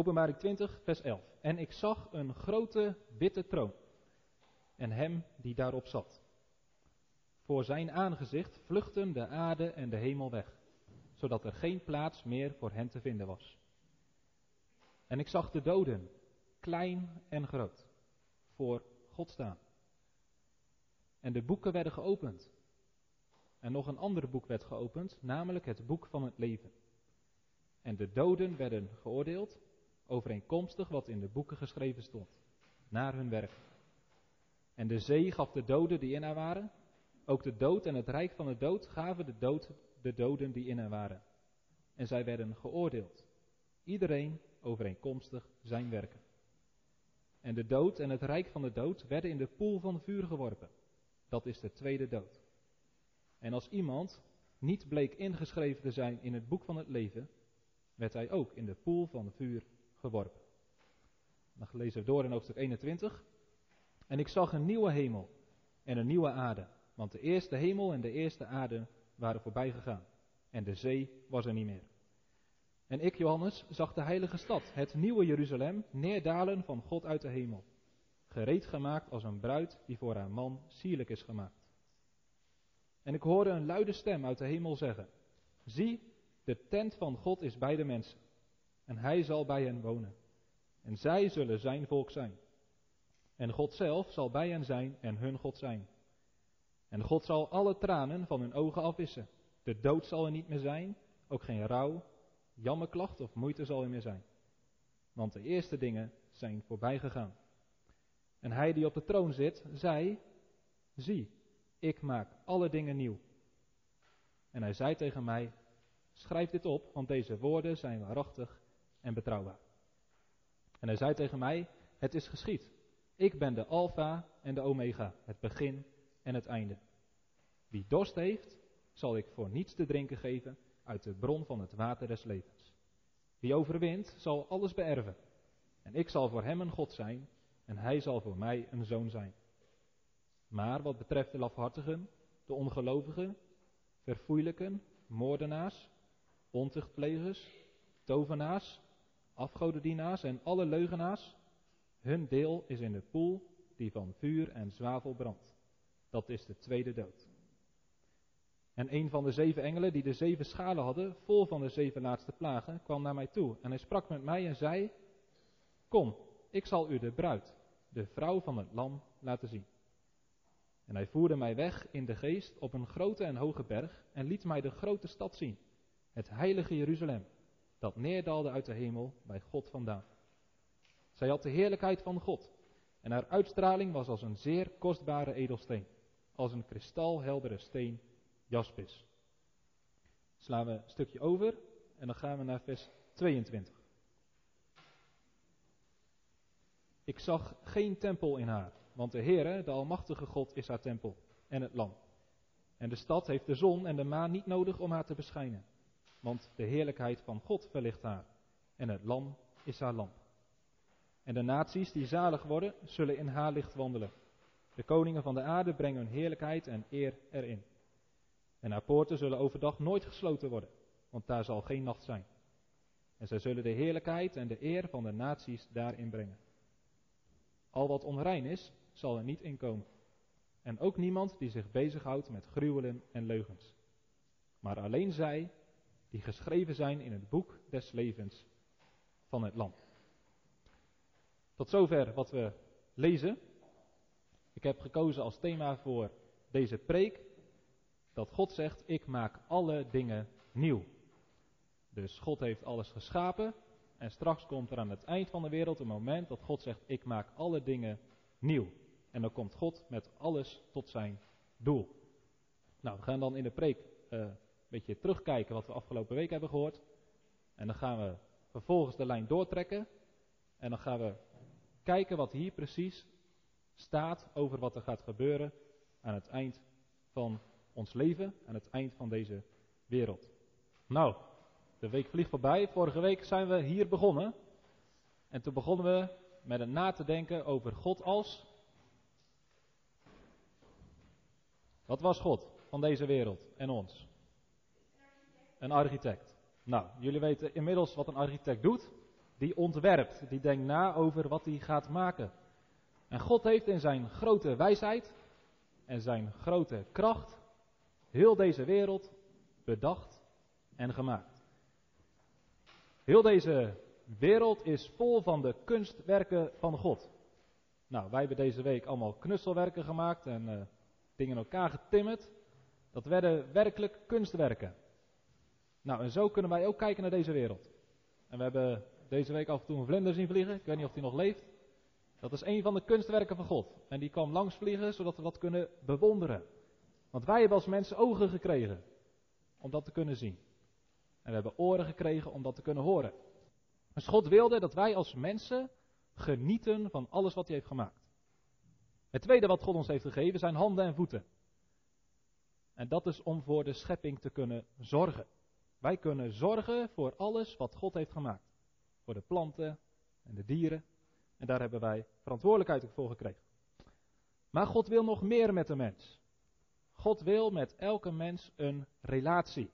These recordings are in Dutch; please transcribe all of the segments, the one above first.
Openbaring 20, vers 11. En ik zag een grote witte troon en hem die daarop zat. Voor zijn aangezicht vluchtten de aarde en de hemel weg, zodat er geen plaats meer voor hen te vinden was. En ik zag de doden, klein en groot, voor God staan. En de boeken werden geopend. En nog een ander boek werd geopend, namelijk het boek van het leven. En de doden werden geoordeeld, overeenkomstig wat in de boeken geschreven stond, naar hun werk. En de zee gaf de doden die in haar waren, ook de dood en het rijk van de dood gaven de, dood, de doden die in haar waren. En zij werden geoordeeld, iedereen overeenkomstig zijn werken. En de dood en het rijk van de dood werden in de poel van vuur geworpen. Dat is de tweede dood. En als iemand niet bleek ingeschreven te zijn in het boek van het leven, werd hij ook in de poel van vuur geworpen. Dan lezen we door in hoofdstuk 21. En ik zag een nieuwe hemel en een nieuwe aarde, want de eerste hemel en de eerste aarde waren voorbij gegaan en de zee was er niet meer. En ik, Johannes, zag de heilige stad, het nieuwe Jeruzalem, neerdalen van God uit de hemel, gereed gemaakt als een bruid die voor haar man sierlijk is gemaakt. En ik hoorde een luide stem uit de hemel zeggen: Zie, de tent van God is bij de mensen, en hij zal bij hen wonen. En zij zullen zijn volk zijn. En God zelf zal bij hen zijn en hun God zijn. En God zal alle tranen van hun ogen afwissen. De dood zal er niet meer zijn, ook geen rouw, jammerklacht of moeite zal er meer zijn. Want de eerste dingen zijn voorbij gegaan. En hij die op de troon zit, zei: Zie, ik maak alle dingen nieuw. En hij zei tegen mij: Schrijf dit op, want deze woorden zijn waarachtig en betrouwbaar. En hij zei tegen mij: Het is geschied. Ik ben de Alpha en de Omega, het begin en het einde. Wie dorst heeft, zal ik voor niets te drinken geven uit de bron van het water des levens. Wie overwint, zal alles beërven. En ik zal voor hem een God zijn, en hij zal voor mij een zoon zijn. Maar wat betreft de lafhartigen, de ongelovigen, verfoeilijken, moordenaars, ontuchtplegers, tovenaars, afgodendienaars en alle leugenaars, hun deel is in de poel die van vuur en zwavel brandt. Dat is de tweede dood. En een van de zeven engelen die de zeven schalen hadden, vol van de zeven laatste plagen, kwam naar mij toe. En hij sprak met mij en zei: Kom, ik zal u de bruid, de vrouw van het lam, laten zien. En hij voerde mij weg in de geest op een grote en hoge berg en liet mij de grote stad zien, het heilige Jeruzalem, dat neerdaalde uit de hemel bij God vandaan. Zij had de heerlijkheid van God en haar uitstraling was als een zeer kostbare edelsteen, als een kristalheldere steen jaspis. Slaan we een stukje over en dan gaan we naar vers 22. Ik zag geen tempel in haar, want de Heere, de Almachtige God, is haar tempel en het lam. En de stad heeft de zon en de maan niet nodig om haar te beschijnen, want de heerlijkheid van God verlicht haar en het lam is haar lamp. En de naties die zalig worden, zullen in haar licht wandelen. De koningen van de aarde brengen hun heerlijkheid en eer erin. En haar poorten zullen overdag nooit gesloten worden, want daar zal geen nacht zijn. En zij zullen de heerlijkheid en de eer van de naties daarin brengen. Al wat onrein is, zal er niet inkomen. En ook niemand die zich bezighoudt met gruwelen en leugens. Maar alleen zij die geschreven zijn in het boek des levens van het Lam. Tot zover wat we lezen. Ik heb gekozen als thema voor deze preek dat God zegt: Ik maak alle dingen nieuw. Dus God heeft alles geschapen en straks komt er aan het eind van de wereld een moment dat God zegt: Ik maak alle dingen nieuw. En dan komt God met alles tot zijn doel. Nou, we gaan dan in de preek een beetje terugkijken wat we afgelopen week hebben gehoord. En dan gaan we vervolgens de lijn doortrekken. En dan gaan we kijken wat hier precies staat over wat er gaat gebeuren aan het eind van ons leven, aan het eind van deze wereld. Nou, de week vliegt voorbij. Vorige week zijn we hier begonnen. En toen begonnen we met een na te denken over God als. Wat was God van deze wereld en ons? Een architect. Nou, jullie weten inmiddels wat een architect doet. die ontwerpt, die denkt na over wat hij gaat maken. En God heeft in zijn grote wijsheid en zijn grote kracht heel deze wereld bedacht en gemaakt. Heel deze wereld is vol van de kunstwerken van God. Nou, wij hebben deze week allemaal knusselwerken gemaakt en uh, dingen in elkaar getimmerd. Dat werden werkelijk kunstwerken. Nou, en zo kunnen wij ook kijken naar deze wereld. En we hebben deze week af en toe een vlinder zien vliegen. Ik weet niet of die nog leeft. Dat is een van de kunstwerken van God. En die kwam langs vliegen, zodat we dat kunnen bewonderen. Want wij hebben als mensen ogen gekregen om dat te kunnen zien. En we hebben oren gekregen om dat te kunnen horen. Dus God wilde dat wij als mensen genieten van alles wat hij heeft gemaakt. Het tweede wat God ons heeft gegeven zijn handen en voeten. En dat is om voor de schepping te kunnen zorgen. Wij kunnen zorgen voor alles wat God heeft gemaakt. Voor de planten en de dieren. En daar hebben wij verantwoordelijkheid voor gekregen. Maar God wil nog meer met de mens. God wil met elke mens een relatie.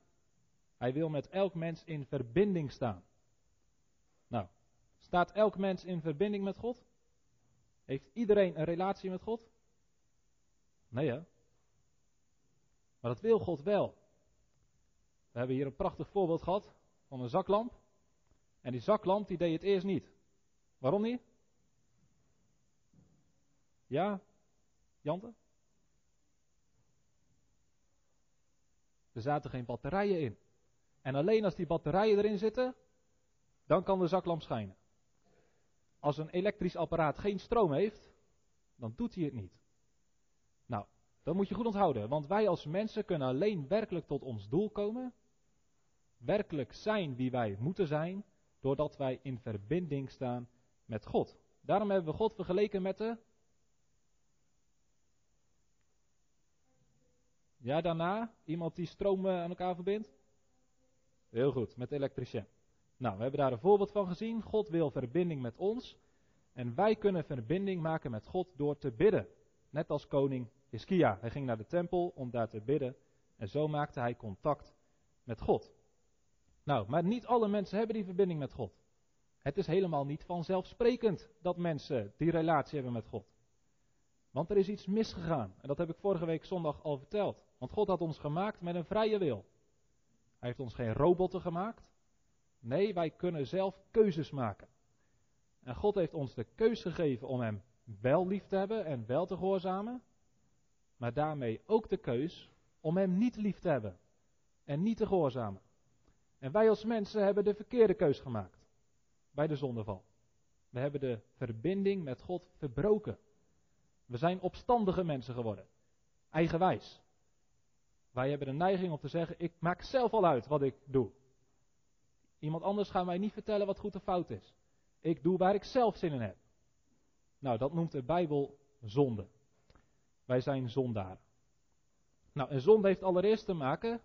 Hij wil met elk mens in verbinding staan. Nou, staat elk mens in verbinding met God? Heeft iedereen een relatie met God? Nee hè? Maar dat wil God wel. We hebben hier een prachtig voorbeeld gehad van een zaklamp. En die zaklamp die deed het eerst niet. Waarom niet? Ja, Jante? Er zaten geen batterijen in. En alleen als die batterijen erin zitten, dan kan de zaklamp schijnen. Als een elektrisch apparaat geen stroom heeft, dan doet hij het niet. Nou, dat moet je goed onthouden, want wij als mensen kunnen alleen werkelijk tot ons doel komen, werkelijk zijn wie wij moeten zijn, doordat wij in verbinding staan met God. Daarom hebben we God vergeleken met de. Ja, daarna? Iemand die stroom aan elkaar verbindt? Heel goed, met elektricien. Nou, we hebben daar een voorbeeld van gezien. God wil verbinding met ons. En wij kunnen verbinding maken met God door te bidden. Net als koning Hiskia. Hij ging naar de tempel om daar te bidden. En zo maakte hij contact met God. Nou, maar niet alle mensen hebben die verbinding met God. Het is helemaal niet vanzelfsprekend dat mensen die relatie hebben met God. Want er is iets misgegaan. En dat heb ik vorige week zondag al verteld. Want God had ons gemaakt met een vrije wil. Hij heeft ons geen robotten gemaakt. Nee, wij kunnen zelf keuzes maken. En God heeft ons de keus gegeven om Hem wel lief te hebben en wel te gehoorzamen. Maar daarmee ook de keus om Hem niet lief te hebben en niet te gehoorzamen. En wij als mensen hebben de verkeerde keus gemaakt bij de zondeval. We hebben de verbinding met God verbroken. We zijn opstandige mensen geworden. Eigenwijs. Wij hebben de neiging om te zeggen: ik maak zelf al uit wat ik doe. Iemand anders gaat mij niet vertellen wat goed of fout is. Ik doe waar ik zelf zin in heb. Nou, dat noemt de Bijbel zonde. Wij zijn zondaren. Nou, en zonde heeft allereerst te maken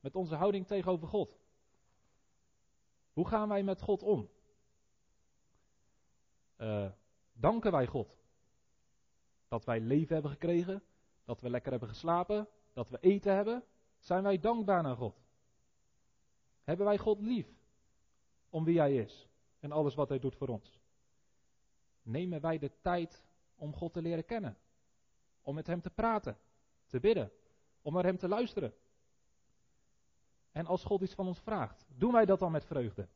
met onze houding tegenover God. Hoe gaan wij met God om? Uh, danken wij God dat wij leven hebben gekregen, dat we lekker hebben geslapen, dat we eten hebben? Zijn wij dankbaar naar God? Hebben wij God lief om wie Hij is en alles wat Hij doet voor ons? Nemen wij de tijd om God te leren kennen? Om met Hem te praten, te bidden, om naar Hem te luisteren? En als God iets van ons vraagt, doen wij dat dan met vreugde?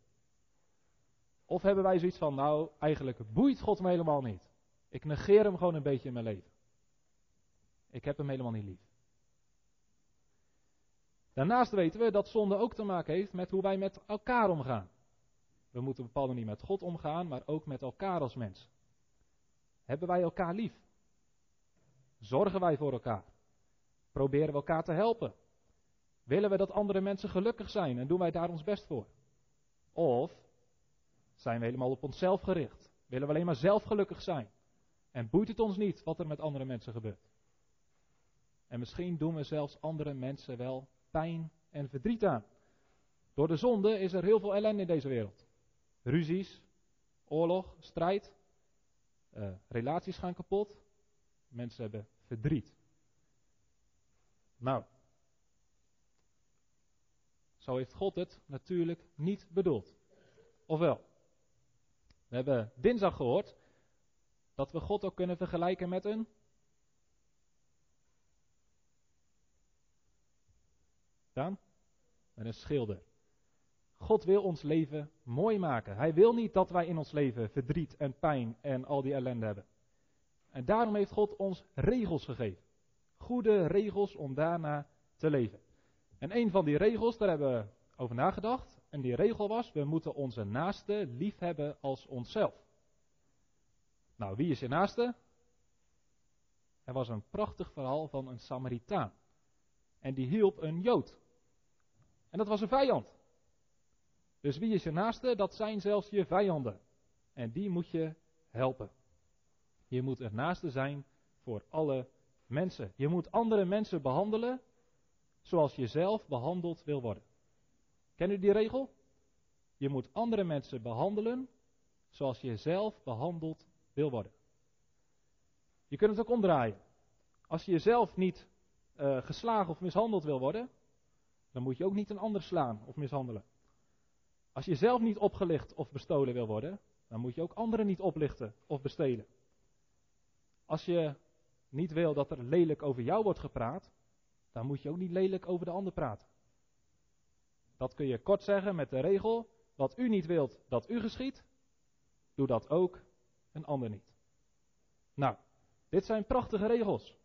Of hebben wij zoiets van, nou, eigenlijk boeit God me helemaal niet. Ik negeer hem gewoon een beetje in mijn leven. Ik heb hem helemaal niet lief. Daarnaast weten we dat zonde ook te maken heeft met hoe wij met elkaar omgaan. We moeten op een bepaalde manier met God omgaan, maar ook met elkaar als mens. Hebben wij elkaar lief? Zorgen wij voor elkaar? Proberen we elkaar te helpen? Willen we dat andere mensen gelukkig zijn en doen wij daar ons best voor? Of zijn we helemaal op onszelf gericht? Willen we alleen maar zelf gelukkig zijn? En boeit het ons niet wat er met andere mensen gebeurt? En misschien doen we zelfs andere mensen wel pijn en verdriet aan. Door de zonde is er heel veel ellende in deze wereld. Ruzies, oorlog, strijd, uh, relaties gaan kapot. Mensen hebben verdriet. Nou, zo heeft God het natuurlijk niet bedoeld. Of wel? We hebben dinsdag gehoord dat we God ook kunnen vergelijken met een. Daan? Met een schilder. God wil ons leven mooi maken. Hij wil niet dat wij in ons leven verdriet en pijn en al die ellende hebben. En daarom heeft God ons regels gegeven. Goede regels om daarna te leven. En een van die regels, daar hebben we over nagedacht. En die regel was, we moeten onze naaste lief hebben als onszelf. Nou, wie is je naaste? Er was een prachtig verhaal van een Samaritaan. En die hielp een Jood. En dat was een vijand. Dus wie is je naaste? Dat zijn zelfs je vijanden. En die moet je helpen. Je moet het naaste zijn voor alle mensen. Je moet andere mensen behandelen zoals je zelf behandeld wil worden. Ken u die regel? Je moet andere mensen behandelen zoals je zelf behandeld wil worden. Je kunt het ook omdraaien. Als je jezelf niet uh, geslagen of mishandeld wil worden, dan moet je ook niet een ander slaan of mishandelen. Als je zelf niet opgelicht of bestolen wil worden, dan moet je ook anderen niet oplichten of bestelen. Als je niet wil dat er lelijk over jou wordt gepraat, dan moet je ook niet lelijk over de ander praten. Dat kun je kort zeggen met de regel: wat u niet wilt dat u geschiet, doe dat ook een ander niet. Nou, dit zijn prachtige regels.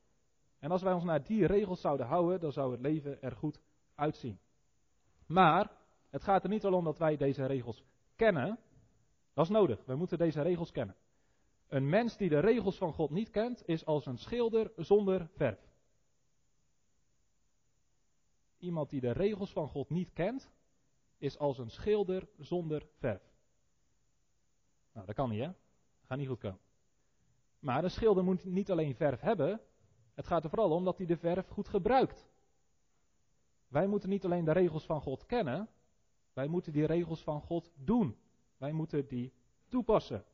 En als wij ons naar die regels zouden houden, dan zou het leven er goed uitzien. Maar het gaat er niet al om dat wij deze regels kennen. Dat is nodig. We moeten deze regels kennen. Een mens die de regels van God niet kent, is als een schilder zonder verf. Iemand die de regels van God niet kent, is als een schilder zonder verf. Nou, dat kan niet, hè? Gaat niet goed komen. Maar een schilder moet niet alleen verf hebben, het gaat er vooral om dat hij de verf goed gebruikt. Wij moeten niet alleen de regels van God kennen, wij moeten die regels van God doen. Wij moeten die toepassen.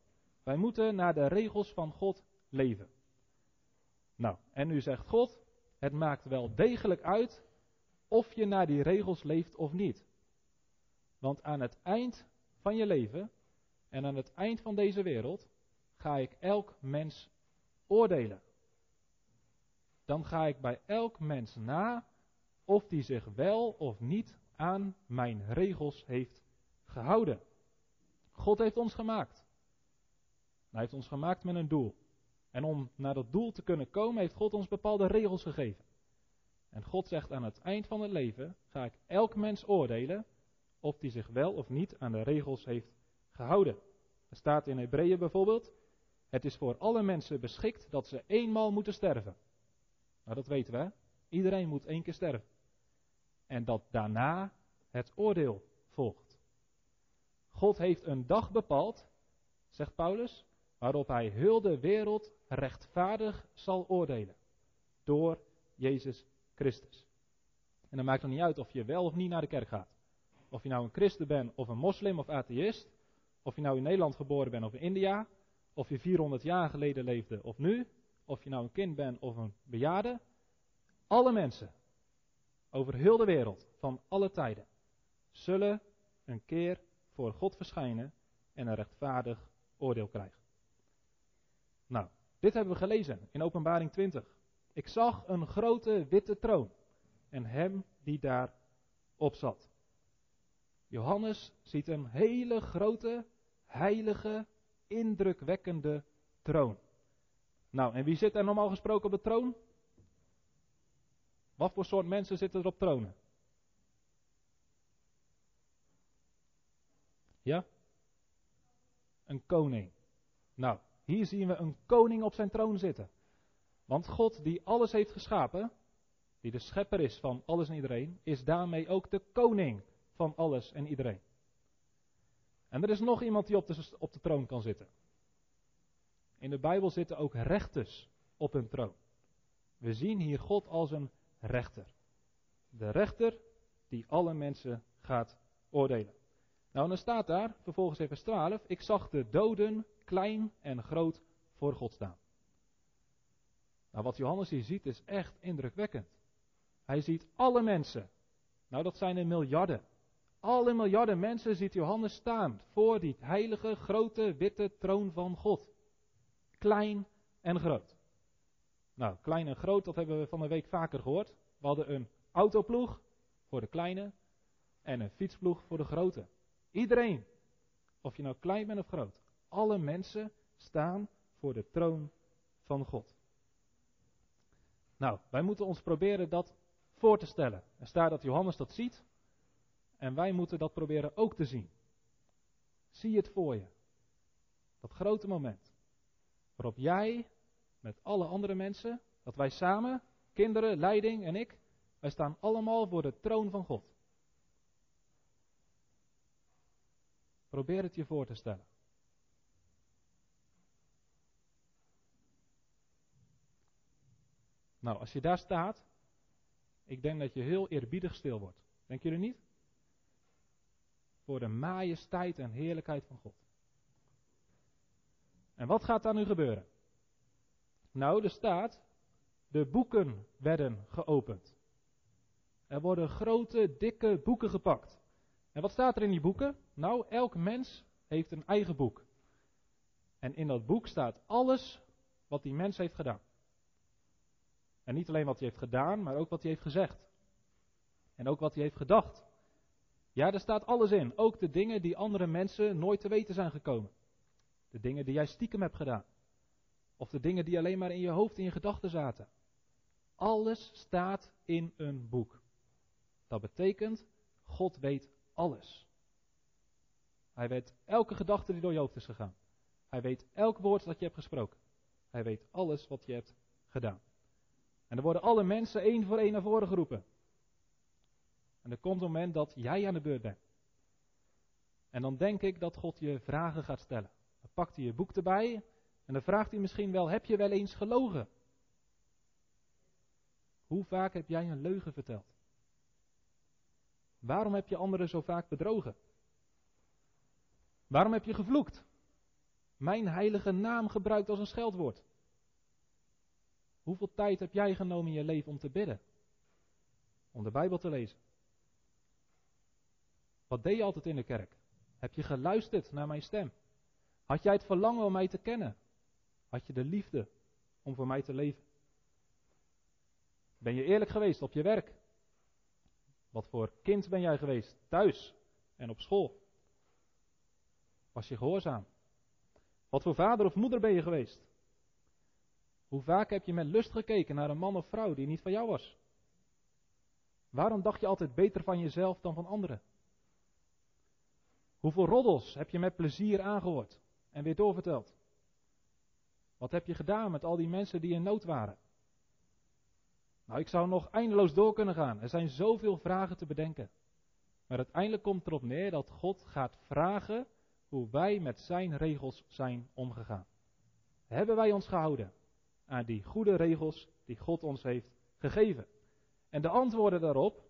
Wij moeten naar de regels van God leven. Nou, en nu zegt God, het maakt wel degelijk uit of je naar die regels leeft of niet. Want aan het eind van je leven en aan het eind van deze wereld ga ik elk mens oordelen. Dan ga ik bij elk mens na of die zich wel of niet aan mijn regels heeft gehouden. God heeft ons gemaakt. Hij heeft ons gemaakt met een doel. En om naar dat doel te kunnen komen, heeft God ons bepaalde regels gegeven. En God zegt aan het eind van het leven: ga ik elk mens oordelen of die zich wel of niet aan de regels heeft gehouden. Er staat in Hebreeën bijvoorbeeld: Het is voor alle mensen beschikt dat ze eenmaal moeten sterven. Nou, dat weten we. Iedereen moet één keer sterven. En dat daarna het oordeel volgt. God heeft een dag bepaald, zegt Paulus, waarop hij heel de wereld rechtvaardig zal oordelen. Door Jezus Christus. En dan maakt het niet uit of je wel of niet naar de kerk gaat. Of je nou een christen bent of een moslim of atheïst. Of je nou in Nederland geboren bent of in India. Of je 400 jaar geleden leefde of nu. Of je nou een kind bent of een bejaarde. Alle mensen over heel de wereld van alle tijden zullen een keer voor God verschijnen en een rechtvaardig oordeel krijgen. Nou, dit hebben we gelezen in Openbaring 20. Ik zag een grote witte troon en hem die daar op zat. Johannes ziet een hele grote, heilige, indrukwekkende troon. Nou, en wie zit er normaal gesproken op de troon? Wat voor soort mensen zitten er op tronen? Ja? Een koning. Nou, hier zien we een koning op zijn troon zitten. Want God die alles heeft geschapen, die de schepper is van alles en iedereen, is daarmee ook de koning van alles en iedereen. En er is nog iemand die op de, op de troon kan zitten. In de Bijbel zitten ook rechters op hun troon. We zien hier God als een rechter. De rechter die alle mensen gaat oordelen. Nou, dan staat daar, vervolgens vers 12, ik zag de doden klein en groot voor God staan. Nou, wat Johannes hier ziet is echt indrukwekkend. Hij ziet alle mensen. Nou, dat zijn er miljarden. Alle miljarden mensen ziet Johannes staan voor die heilige, grote, witte troon van God. Klein en groot. Nou, klein en groot, dat hebben we van de week vaker gehoord. We hadden een autoploeg voor de kleine en een fietsploeg voor de grote. Iedereen, of je nou klein bent of groot, alle mensen staan voor de troon van God. Nou, wij moeten ons proberen dat voor te stellen. Er staat dat Johannes dat ziet. En wij moeten dat proberen ook te zien. Zie het voor je. Dat grote moment. Waarop jij met alle andere mensen, dat wij samen, kinderen, leiding en ik, wij staan allemaal voor de troon van God. Probeer het je voor te stellen. Nou, als je daar staat, ik denk dat je heel eerbiedig stil wordt. Denk jullie niet? Voor de majesteit en heerlijkheid van God. En wat gaat daar nu gebeuren? Nou, er staat, de boeken werden geopend. Er worden grote, dikke boeken gepakt. En wat staat er in die boeken? Nou, elk mens heeft een eigen boek. En in dat boek staat alles wat die mens heeft gedaan. En niet alleen wat hij heeft gedaan, maar ook wat hij heeft gezegd. En ook wat hij heeft gedacht. Ja, er staat alles in. Ook de dingen die andere mensen nooit te weten zijn gekomen. De dingen die jij stiekem hebt gedaan. Of de dingen die alleen maar in je hoofd, in je gedachten zaten. Alles staat in een boek. Dat betekent, God weet alles. Hij weet elke gedachte die door je hoofd is gegaan. Hij weet elk woord dat je hebt gesproken. Hij weet alles wat je hebt gedaan. En er worden alle mensen één voor één naar voren geroepen. En er komt een moment dat jij aan de beurt bent. En dan denk ik dat God je vragen gaat stellen. Dan pakt hij je boek erbij en dan vraagt hij misschien wel: Heb je wel eens gelogen? Hoe vaak heb jij een leugen verteld? Waarom heb je anderen zo vaak bedrogen? Waarom heb je gevloekt? Mijn heilige naam gebruikt als een scheldwoord. Hoeveel tijd heb jij genomen in je leven om te bidden? Om de Bijbel te lezen? Wat deed je altijd in de kerk? Heb je geluisterd naar mijn stem? Had jij het verlangen om mij te kennen? Had je de liefde om voor mij te leven? Ben je eerlijk geweest op je werk? Wat voor kind ben jij geweest? Thuis en op school? Was je gehoorzaam? Wat voor vader of moeder ben je geweest? Hoe vaak heb je met lust gekeken naar een man of vrouw die niet van jou was? Waarom dacht je altijd beter van jezelf dan van anderen? Hoeveel roddels heb je met plezier aangehoord en weer doorverteld? Wat heb je gedaan met al die mensen die in nood waren? Nou, ik zou nog eindeloos door kunnen gaan. Er zijn zoveel vragen te bedenken. Maar uiteindelijk komt erop neer dat God gaat vragen hoe wij met zijn regels zijn omgegaan. Hebben wij ons gehouden aan die goede regels die God ons heeft gegeven? En de antwoorden daarop,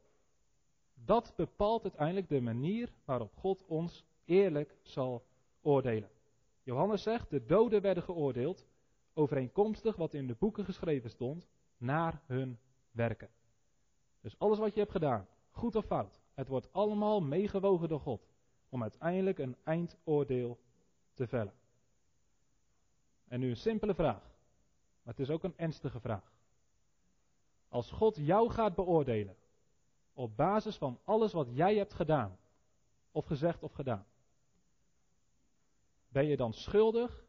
dat bepaalt uiteindelijk de manier waarop God ons eerlijk zal oordelen. Johannes zegt, de doden werden geoordeeld, overeenkomstig wat in de boeken geschreven stond, naar hun werken. Dus alles wat je hebt gedaan, goed of fout, het wordt allemaal meegewogen door God, om uiteindelijk een eindoordeel te vellen. En nu een simpele vraag, maar het is ook een ernstige vraag. Als God jou gaat beoordelen, op basis van alles wat jij hebt gedaan, of gezegd of gedaan, ben je dan schuldig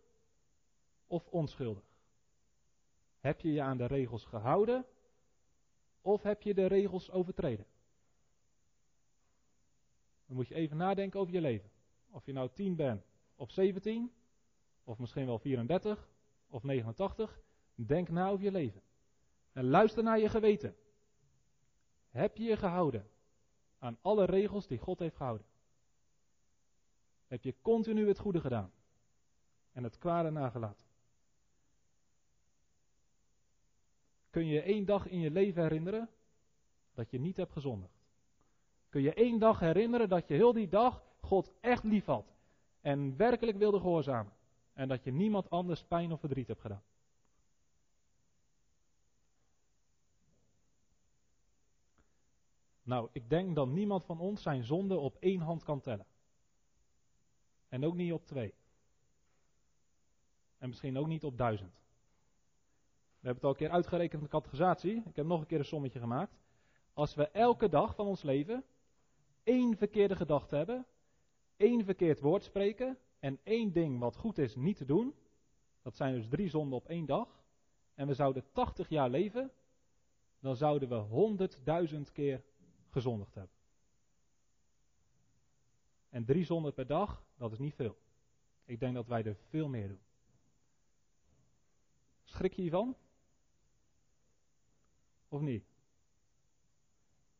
of onschuldig? Heb je je aan de regels gehouden of heb je de regels overtreden? Dan moet je even nadenken over je leven. Of je nou 10 bent of 17, of misschien wel 34 of 89. Denk na over je leven. En luister naar je geweten. Heb je je gehouden aan alle regels die God heeft gehouden? Heb je continu het goede gedaan en het kwade nagelaten? Kun je één dag in je leven herinneren dat je niet hebt gezondigd? Kun je één dag herinneren dat je heel die dag God echt lief had en werkelijk wilde gehoorzamen en dat je niemand anders pijn of verdriet hebt gedaan? Nou, ik denk dat niemand van ons zijn zonde op één hand kan tellen. En ook niet op twee. En misschien ook niet op duizend. We hebben het al een keer uitgerekend in de categorisatie. Ik heb nog een keer een sommetje gemaakt. Als we elke dag van ons leven één verkeerde gedachte hebben, één verkeerd woord spreken en één ding wat goed is niet te doen, dat zijn dus drie zonden op één dag, en we zouden 80 jaar leven, dan zouden we honderdduizend keer gezondigd hebben. En drie zonden per dag, dat is niet veel. Ik denk dat wij er veel meer doen. Schrik je hiervan? Of niet?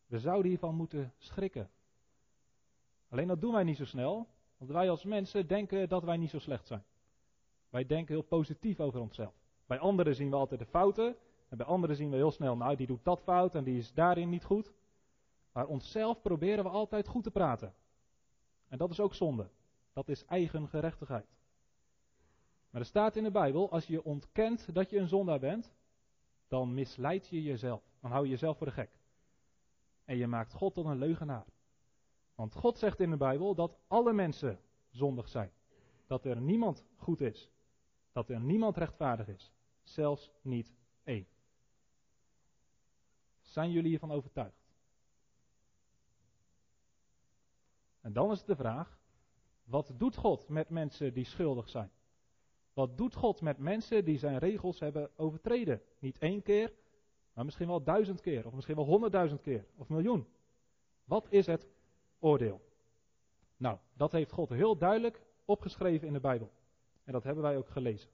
We zouden hiervan moeten schrikken. Alleen dat doen wij niet zo snel, want wij als mensen denken dat wij niet zo slecht zijn. Wij denken heel positief over onszelf. Bij anderen zien we altijd de fouten, en bij anderen zien we heel snel, nou die doet dat fout en die is daarin niet goed. Maar onszelf proberen we altijd goed te praten. En dat is ook zonde. Dat is eigen gerechtigheid. Maar er staat in de Bijbel, als je ontkent dat je een zondaar bent, dan misleid je jezelf. Dan hou je jezelf voor de gek. En je maakt God tot een leugenaar. Want God zegt in de Bijbel dat alle mensen zondig zijn. Dat er niemand goed is. Dat er niemand rechtvaardig is. Zelfs niet één. Zijn jullie hiervan overtuigd? En dan is de vraag: wat doet God met mensen die schuldig zijn? Wat doet God met mensen die zijn regels hebben overtreden? Niet één keer, maar misschien wel duizend keer, of misschien wel honderdduizend keer, of miljoen. Wat is het oordeel? Nou, dat heeft God heel duidelijk opgeschreven in de Bijbel. En dat hebben wij ook gelezen.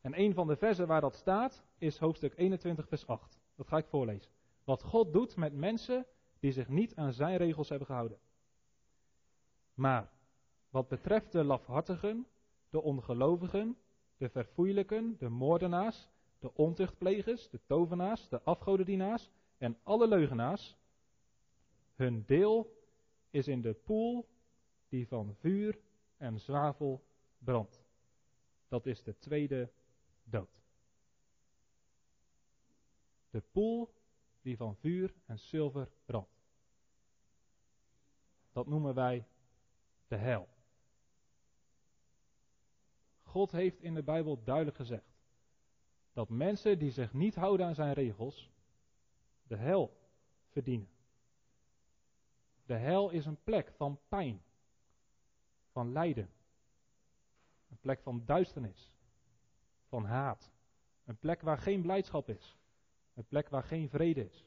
En een van de versen waar dat staat is hoofdstuk 21, vers 8. Dat ga ik voorlezen. Wat God doet met mensen die zich niet aan zijn regels hebben gehouden. Maar wat betreft de lafhartigen, de ongelovigen, de verfoeilijken, de moordenaars, de ontuchtplegers, de tovenaars, de afgodendienaars en alle leugenaars, hun deel is in de poel die van vuur en zwavel brandt. Dat is de tweede dood. De poel die van vuur en zilver brandt. Dat noemen wij de hel. God heeft in de Bijbel duidelijk gezegd dat mensen die zich niet houden aan zijn regels de hel verdienen. De hel is een plek van pijn, van lijden, een plek van duisternis, van haat, een plek waar geen blijdschap is, een plek waar geen vrede is,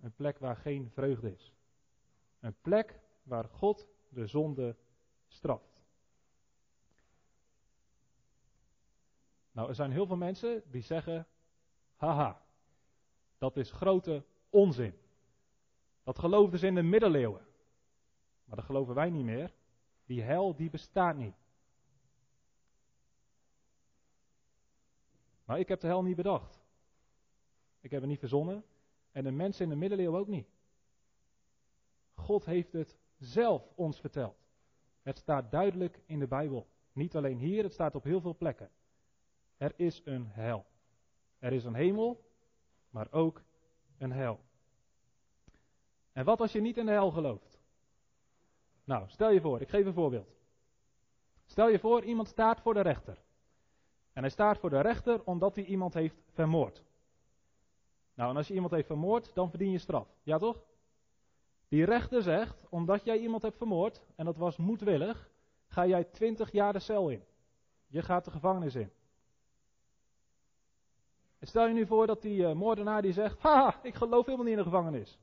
een plek waar geen vreugde is, een plek waar God de zonde straft. Nou, er zijn heel veel mensen die zeggen: haha, dat is grote onzin. Dat geloofden ze in de middeleeuwen. Maar dat geloven wij niet meer. Die hel, die bestaat niet. Maar ik heb de hel niet bedacht. Ik heb het niet verzonnen. En de mensen in de middeleeuwen ook niet. God heeft het zelf ons verteld. Het staat duidelijk in de Bijbel. Niet alleen hier, het staat op heel veel plekken. Er is een hel. Er is een hemel, maar ook een hel. En wat als je niet in de hel gelooft? Nou, stel je voor, ik geef een voorbeeld. Stel je voor, iemand staat voor de rechter. En hij staat voor de rechter omdat hij iemand heeft vermoord. Nou, en als je iemand heeft vermoord, dan verdien je straf. Ja toch? Die rechter zegt, omdat jij iemand hebt vermoord, en dat was moedwillig, ga jij twintig jaar de cel in. Je gaat de gevangenis in. Stel je nu voor dat die uh, moordenaar die zegt, haha, ik geloof helemaal niet in de gevangenis.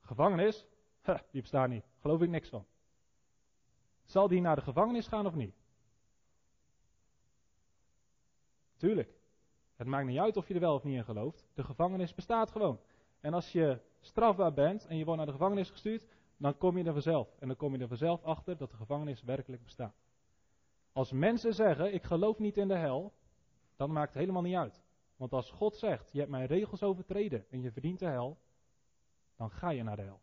Gevangenis? Ha, die bestaat niet. Geloof ik niks van. Zal die naar de gevangenis gaan of niet? Tuurlijk. Het maakt niet uit of je er wel of niet in gelooft. De gevangenis bestaat gewoon. En als je strafbaar bent en je wordt naar de gevangenis gestuurd, dan kom je er vanzelf. En dan kom je er vanzelf achter dat de gevangenis werkelijk bestaat. Als mensen zeggen, ik geloof niet in de hel, dan maakt het helemaal niet uit. Want als God zegt, je hebt mijn regels overtreden en je verdient de hel, dan ga je naar de hel.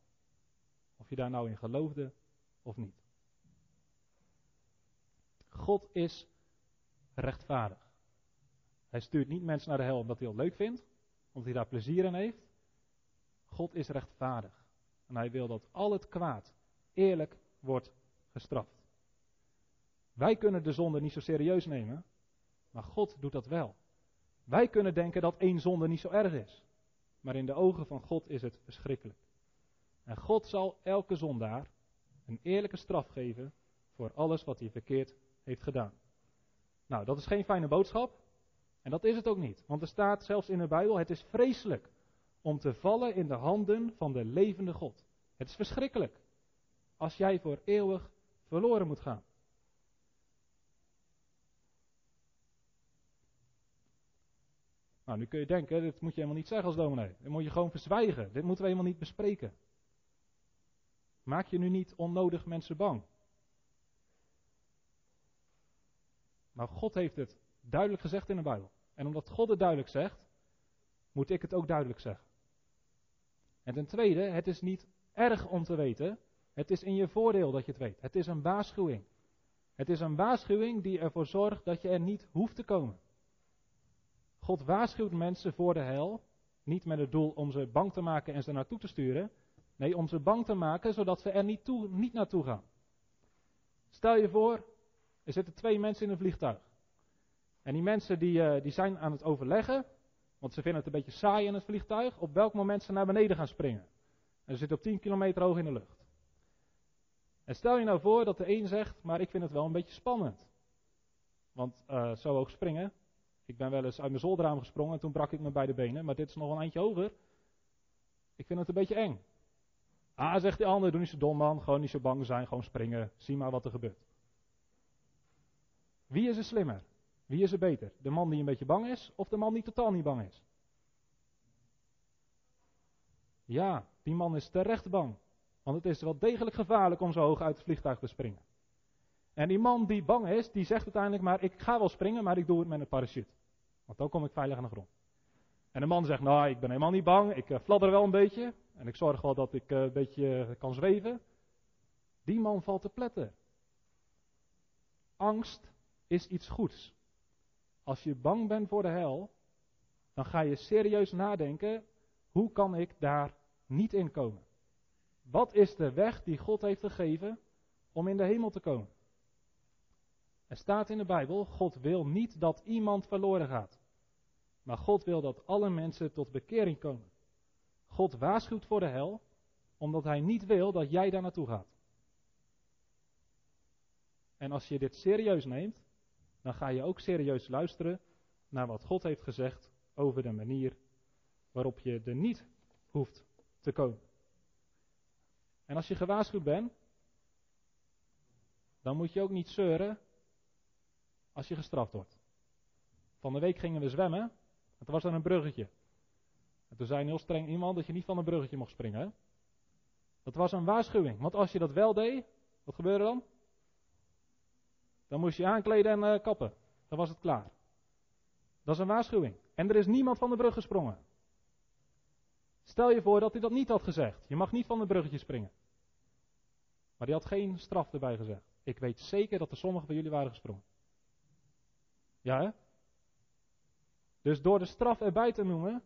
Of je daar nou in geloofde of niet. God is rechtvaardig. Hij stuurt niet mensen naar de hel omdat hij het leuk vindt, omdat hij daar plezier in heeft. God is rechtvaardig. En hij wil dat al het kwaad eerlijk wordt gestraft. Wij kunnen de zonde niet zo serieus nemen, maar God doet dat wel. Wij kunnen denken dat één zonde niet zo erg is. Maar in de ogen van God is het verschrikkelijk. En God zal elke zondaar een eerlijke straf geven voor alles wat hij verkeerd heeft gedaan. Nou, dat is geen fijne boodschap. En dat is het ook niet. Want er staat zelfs in de Bijbel: het is vreselijk om te vallen in de handen van de levende God. Het is verschrikkelijk als jij voor eeuwig verloren moet gaan. Nou, nu kun je denken, dit moet je helemaal niet zeggen als dominee. Dit moet je gewoon verzwijgen. Dit moeten we helemaal niet bespreken. Maak je nu niet onnodig mensen bang. Maar God heeft het duidelijk gezegd in de Bijbel. En omdat God het duidelijk zegt, moet ik het ook duidelijk zeggen. En ten tweede, het is niet erg om te weten. Het is in je voordeel dat je het weet. Het is een waarschuwing. Het is een waarschuwing die ervoor zorgt dat je er niet hoeft te komen. God waarschuwt mensen voor de hel. Niet met het doel om ze bang te maken en ze naartoe te sturen. Nee, om ze bang te maken zodat ze er niet, toe, niet naartoe gaan. Stel je voor, er zitten twee mensen in een vliegtuig. En die mensen die, eh, die zijn aan het overleggen, want ze vinden het een beetje saai in het vliegtuig, op welk moment ze naar beneden gaan springen. En ze zitten op 10 kilometer hoog in de lucht. En stel je nou voor dat de een zegt, maar ik vind het wel een beetje spannend. Want uh, zo hoog springen, ik ben wel eens uit mijn zolderraam gesprongen en toen brak ik me beide benen, maar dit is nog een eindje hoger. Ik vind het een beetje eng. Ah, zegt die ander, doe niet zo dom man, gewoon niet zo bang zijn, gewoon springen, zie maar wat er gebeurt. Wie is er slimmer? Wie is er beter? De man die een beetje bang is of de man die totaal niet bang is? Ja, die man is terecht bang. Want het is wel degelijk gevaarlijk om zo hoog uit het vliegtuig te springen. En die man die bang is, die zegt uiteindelijk maar, ik ga wel springen, maar ik doe het met een parachute. Want dan kom ik veilig aan de grond. En de man zegt, nou, ik ben helemaal niet bang, ik uh, fladder wel een beetje. En ik zorg wel dat ik uh, een beetje kan zweven. Die man valt te pletten. Angst is iets goeds. Als je bang bent voor de hel, dan ga je serieus nadenken, hoe kan ik daar niet in komen? Wat is de weg die God heeft gegeven om in de hemel te komen? Er staat in de Bijbel, God wil niet dat iemand verloren gaat. Maar God wil dat alle mensen tot bekering komen. God waarschuwt voor de hel, omdat hij niet wil dat jij daar naartoe gaat. En als je dit serieus neemt, dan ga je ook serieus luisteren naar wat God heeft gezegd over de manier waarop je er niet hoeft te komen. En als je gewaarschuwd bent, dan moet je ook niet zeuren als je gestraft wordt. Van de week gingen we zwemmen en toen was er een bruggetje. En toen zei heel streng iemand dat je niet van een bruggetje mocht springen. Dat was een waarschuwing, want als je dat wel deed, wat gebeurde dan? Dan moest je aankleden en uh, kappen. Dan was het klaar. Dat is een waarschuwing. En er is niemand van de brug gesprongen. Stel je voor dat hij dat niet had gezegd. Je mag niet van de bruggetje springen. Maar die had geen straf erbij gezegd. Ik weet zeker dat er sommigen van jullie waren gesprongen. Ja, hè? Dus door de straf erbij te noemen,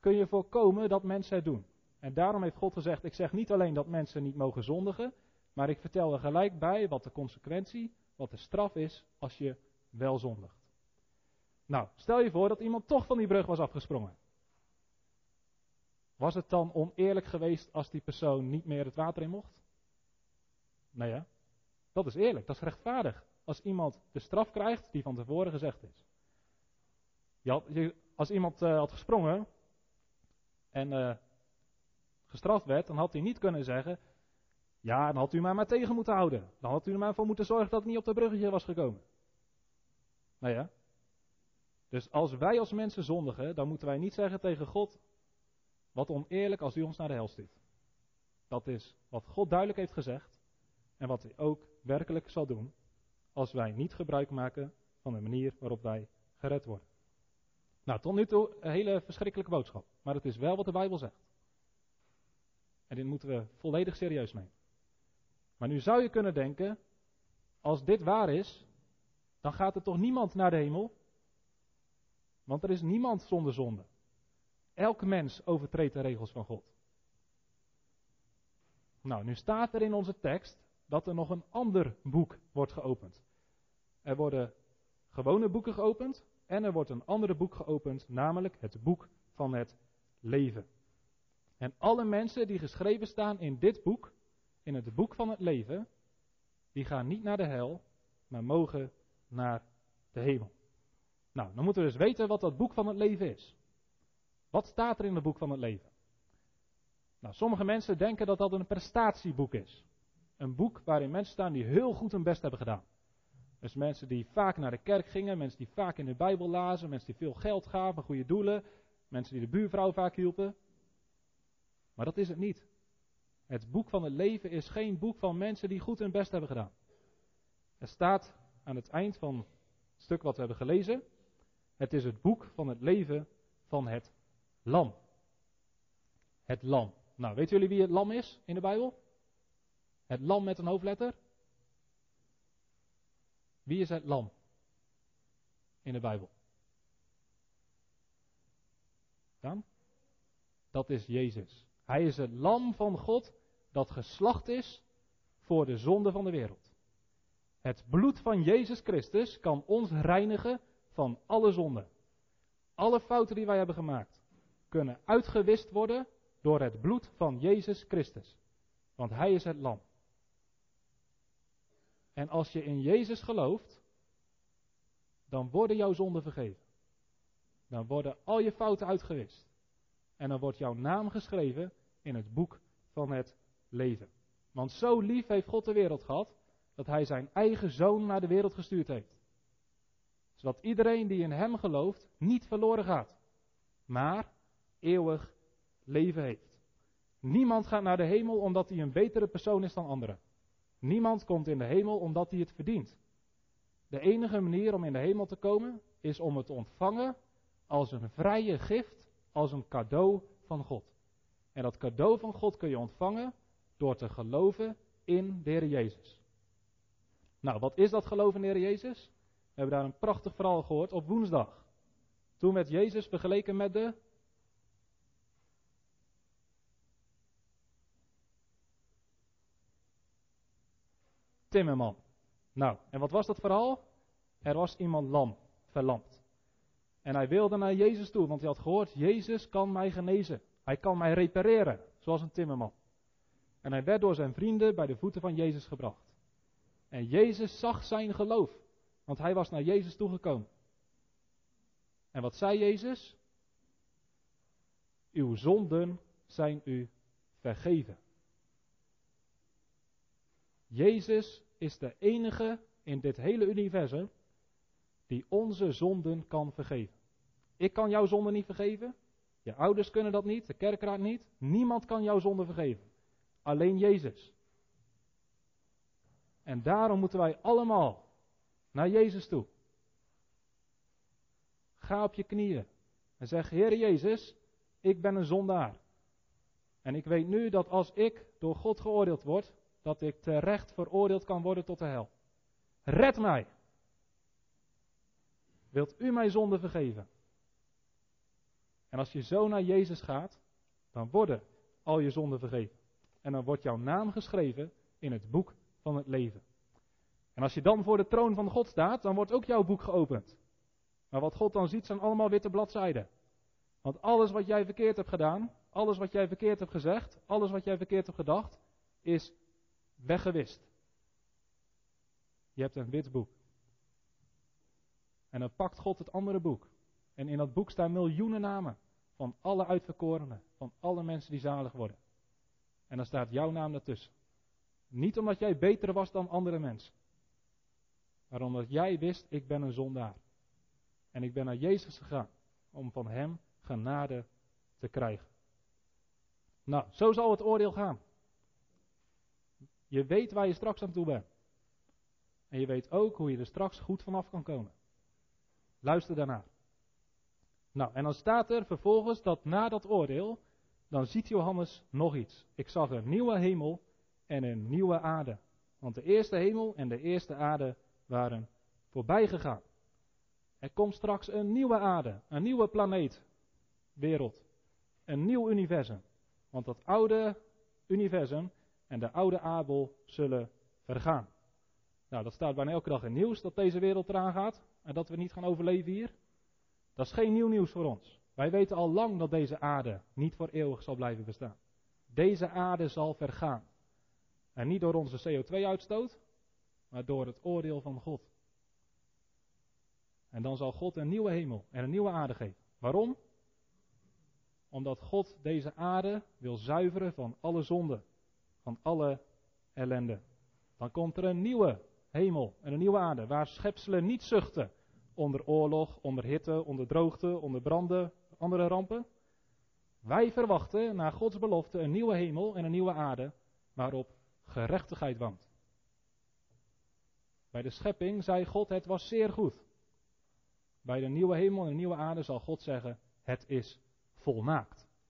kun je voorkomen dat mensen het doen. En daarom heeft God gezegd: Ik zeg niet alleen dat mensen niet mogen zondigen, maar ik vertel er gelijk bij wat de consequentie, wat de straf is als je wel zondigt. Nou, stel je voor dat iemand toch van die brug was afgesprongen. Was het dan oneerlijk geweest als die persoon niet meer het water in mocht? Nee, ja. Dat is eerlijk, dat is rechtvaardig als iemand de straf krijgt die van tevoren gezegd is. Als iemand uh, had gesprongen en uh, gestraft werd, dan had hij niet kunnen zeggen: Ja, dan had u mij maar tegen moeten houden. Dan had u er maar voor moeten zorgen dat het niet op de bruggetje was gekomen. Nou ja. Dus als wij als mensen zondigen, dan moeten wij niet zeggen tegen God: Wat oneerlijk als u ons naar de hel stuurt. Dat is wat God duidelijk heeft gezegd en wat hij ook werkelijk zal doen als wij niet gebruik maken van de manier waarop wij gered worden. Nou, tot nu toe een hele verschrikkelijke boodschap. Maar het is wel wat de Bijbel zegt. En dit moeten we volledig serieus nemen. Maar nu zou je kunnen denken, als dit waar is, dan gaat er toch niemand naar de hemel? Want er is niemand zonder zonde. Elke mens overtreedt de regels van God. Nou, nu staat er in onze tekst dat er nog een ander boek wordt geopend. Er worden gewone boeken geopend en er wordt een andere boek geopend, namelijk het boek van het leven. En alle mensen die geschreven staan in dit boek, in het boek van het leven, die gaan niet naar de hel, maar mogen naar de hemel. Nou, dan moeten we dus weten wat dat boek van het leven is. Wat staat er in het boek van het leven? Nou, sommige mensen denken dat dat een prestatieboek is. Een boek waarin mensen staan die heel goed hun best hebben gedaan. Dus mensen die vaak naar de kerk gingen, mensen die vaak in de Bijbel lazen, mensen die veel geld gaven, goede doelen, mensen die de buurvrouw vaak hielpen. Maar dat is het niet. Het boek van het leven is geen boek van mensen die goed hun best hebben gedaan. Er staat aan het eind van het stuk wat we hebben gelezen. Het is het boek van het leven van het lam. Het lam. Nou, weten jullie wie het lam is in de Bijbel? Het lam met een hoofdletter? Wie is het lam in de Bijbel? Dan? Dat is Jezus. Hij is het lam van God dat geslacht is voor de zonde van de wereld. Het bloed van Jezus Christus kan ons reinigen van alle zonden. Alle fouten die wij hebben gemaakt kunnen uitgewist worden door het bloed van Jezus Christus. Want Hij is het lam. En als je in Jezus gelooft, dan worden jouw zonden vergeven. Dan worden al je fouten uitgewist. En dan wordt jouw naam geschreven in het boek van het leven. Want zo lief heeft God de wereld gehad, dat Hij zijn eigen zoon naar de wereld gestuurd heeft. Zodat iedereen die in Hem gelooft niet verloren gaat, maar eeuwig leven heeft. Niemand gaat naar de hemel omdat hij een betere persoon is dan anderen. Niemand komt in de hemel omdat hij het verdient. De enige manier om in de hemel te komen is om het te ontvangen als een vrije gift, als een cadeau van God. En dat cadeau van God kun je ontvangen door te geloven in de Heer Jezus. Nou, wat is dat geloven in de Heer Jezus? We hebben daar een prachtig verhaal gehoord op woensdag. Toen werd Jezus vergeleken met de timmerman. Nou, en wat was dat verhaal? Er was iemand lam, verlamd. En hij wilde naar Jezus toe, want hij had gehoord, Jezus kan mij genezen. Hij kan mij repareren, zoals een timmerman. En hij werd door zijn vrienden bij de voeten van Jezus gebracht. En Jezus zag zijn geloof, want hij was naar Jezus toegekomen. En wat zei Jezus? Uw zonden zijn u vergeven. Jezus is de enige in dit hele universum die onze zonden kan vergeven. Ik kan jouw zonde niet vergeven. Je ouders kunnen dat niet, de kerkraad niet. Niemand kan jouw zonde vergeven. Alleen Jezus. En daarom moeten wij allemaal naar Jezus toe. Ga op je knieën en zeg: Heer Jezus, ik ben een zondaar. En ik weet nu dat als ik door God geoordeeld word, dat ik terecht veroordeeld kan worden tot de hel. Red mij. Wilt u mij zonde vergeven? En als je zo naar Jezus gaat, dan worden al je zonden vergeven. En dan wordt jouw naam geschreven in het boek van het leven. En als je dan voor de troon van God staat, dan wordt ook jouw boek geopend. Maar wat God dan ziet zijn allemaal witte bladzijden. Want alles wat jij verkeerd hebt gedaan, alles wat jij verkeerd hebt gezegd, alles wat jij verkeerd hebt gedacht, is weggewist. Je hebt een wit boek. En dan pakt God het andere boek. En in dat boek staan miljoenen namen van alle uitverkorenen, van alle mensen die zalig worden. En dan staat jouw naam ertussen. Niet omdat jij beter was dan andere mensen. Maar omdat jij wist, ik ben een zondaar. En ik ben naar Jezus gegaan om van Hem genade te krijgen. Nou, zo zal het oordeel gaan. Je weet waar je straks aan toe bent. En je weet ook hoe je er straks goed vanaf kan komen. Luister daarnaar. Nou, en dan staat er vervolgens dat na dat oordeel, dan ziet Johannes nog iets. Ik zag een nieuwe hemel en een nieuwe aarde. Want de eerste hemel en de eerste aarde waren voorbij gegaan. Er komt straks een nieuwe aarde, een nieuwe planeet, wereld. Een nieuw universum. Want dat oude universum en de oude Abel zullen vergaan. Nou, dat staat bijna elke dag in nieuws dat deze wereld eraan gaat en dat we niet gaan overleven hier. Dat is geen nieuw nieuws voor ons. Wij weten al lang dat deze aarde niet voor eeuwig zal blijven bestaan. Deze aarde zal vergaan. En niet door onze CO2-uitstoot, maar door het oordeel van God. En dan zal God een nieuwe hemel en een nieuwe aarde geven. Waarom? Omdat God deze aarde wil zuiveren van alle zonde, van alle ellende. Dan komt er een nieuwe hemel en een nieuwe aarde, waar schepselen niet zuchten onder oorlog, onder hitte, onder droogte, onder branden, andere rampen. Wij verwachten naar Gods belofte een nieuwe hemel en een nieuwe aarde waarop gerechtigheid woont. Bij de schepping zei God het was zeer goed. Bij de nieuwe hemel en de nieuwe aarde zal God zeggen het is volmaakt.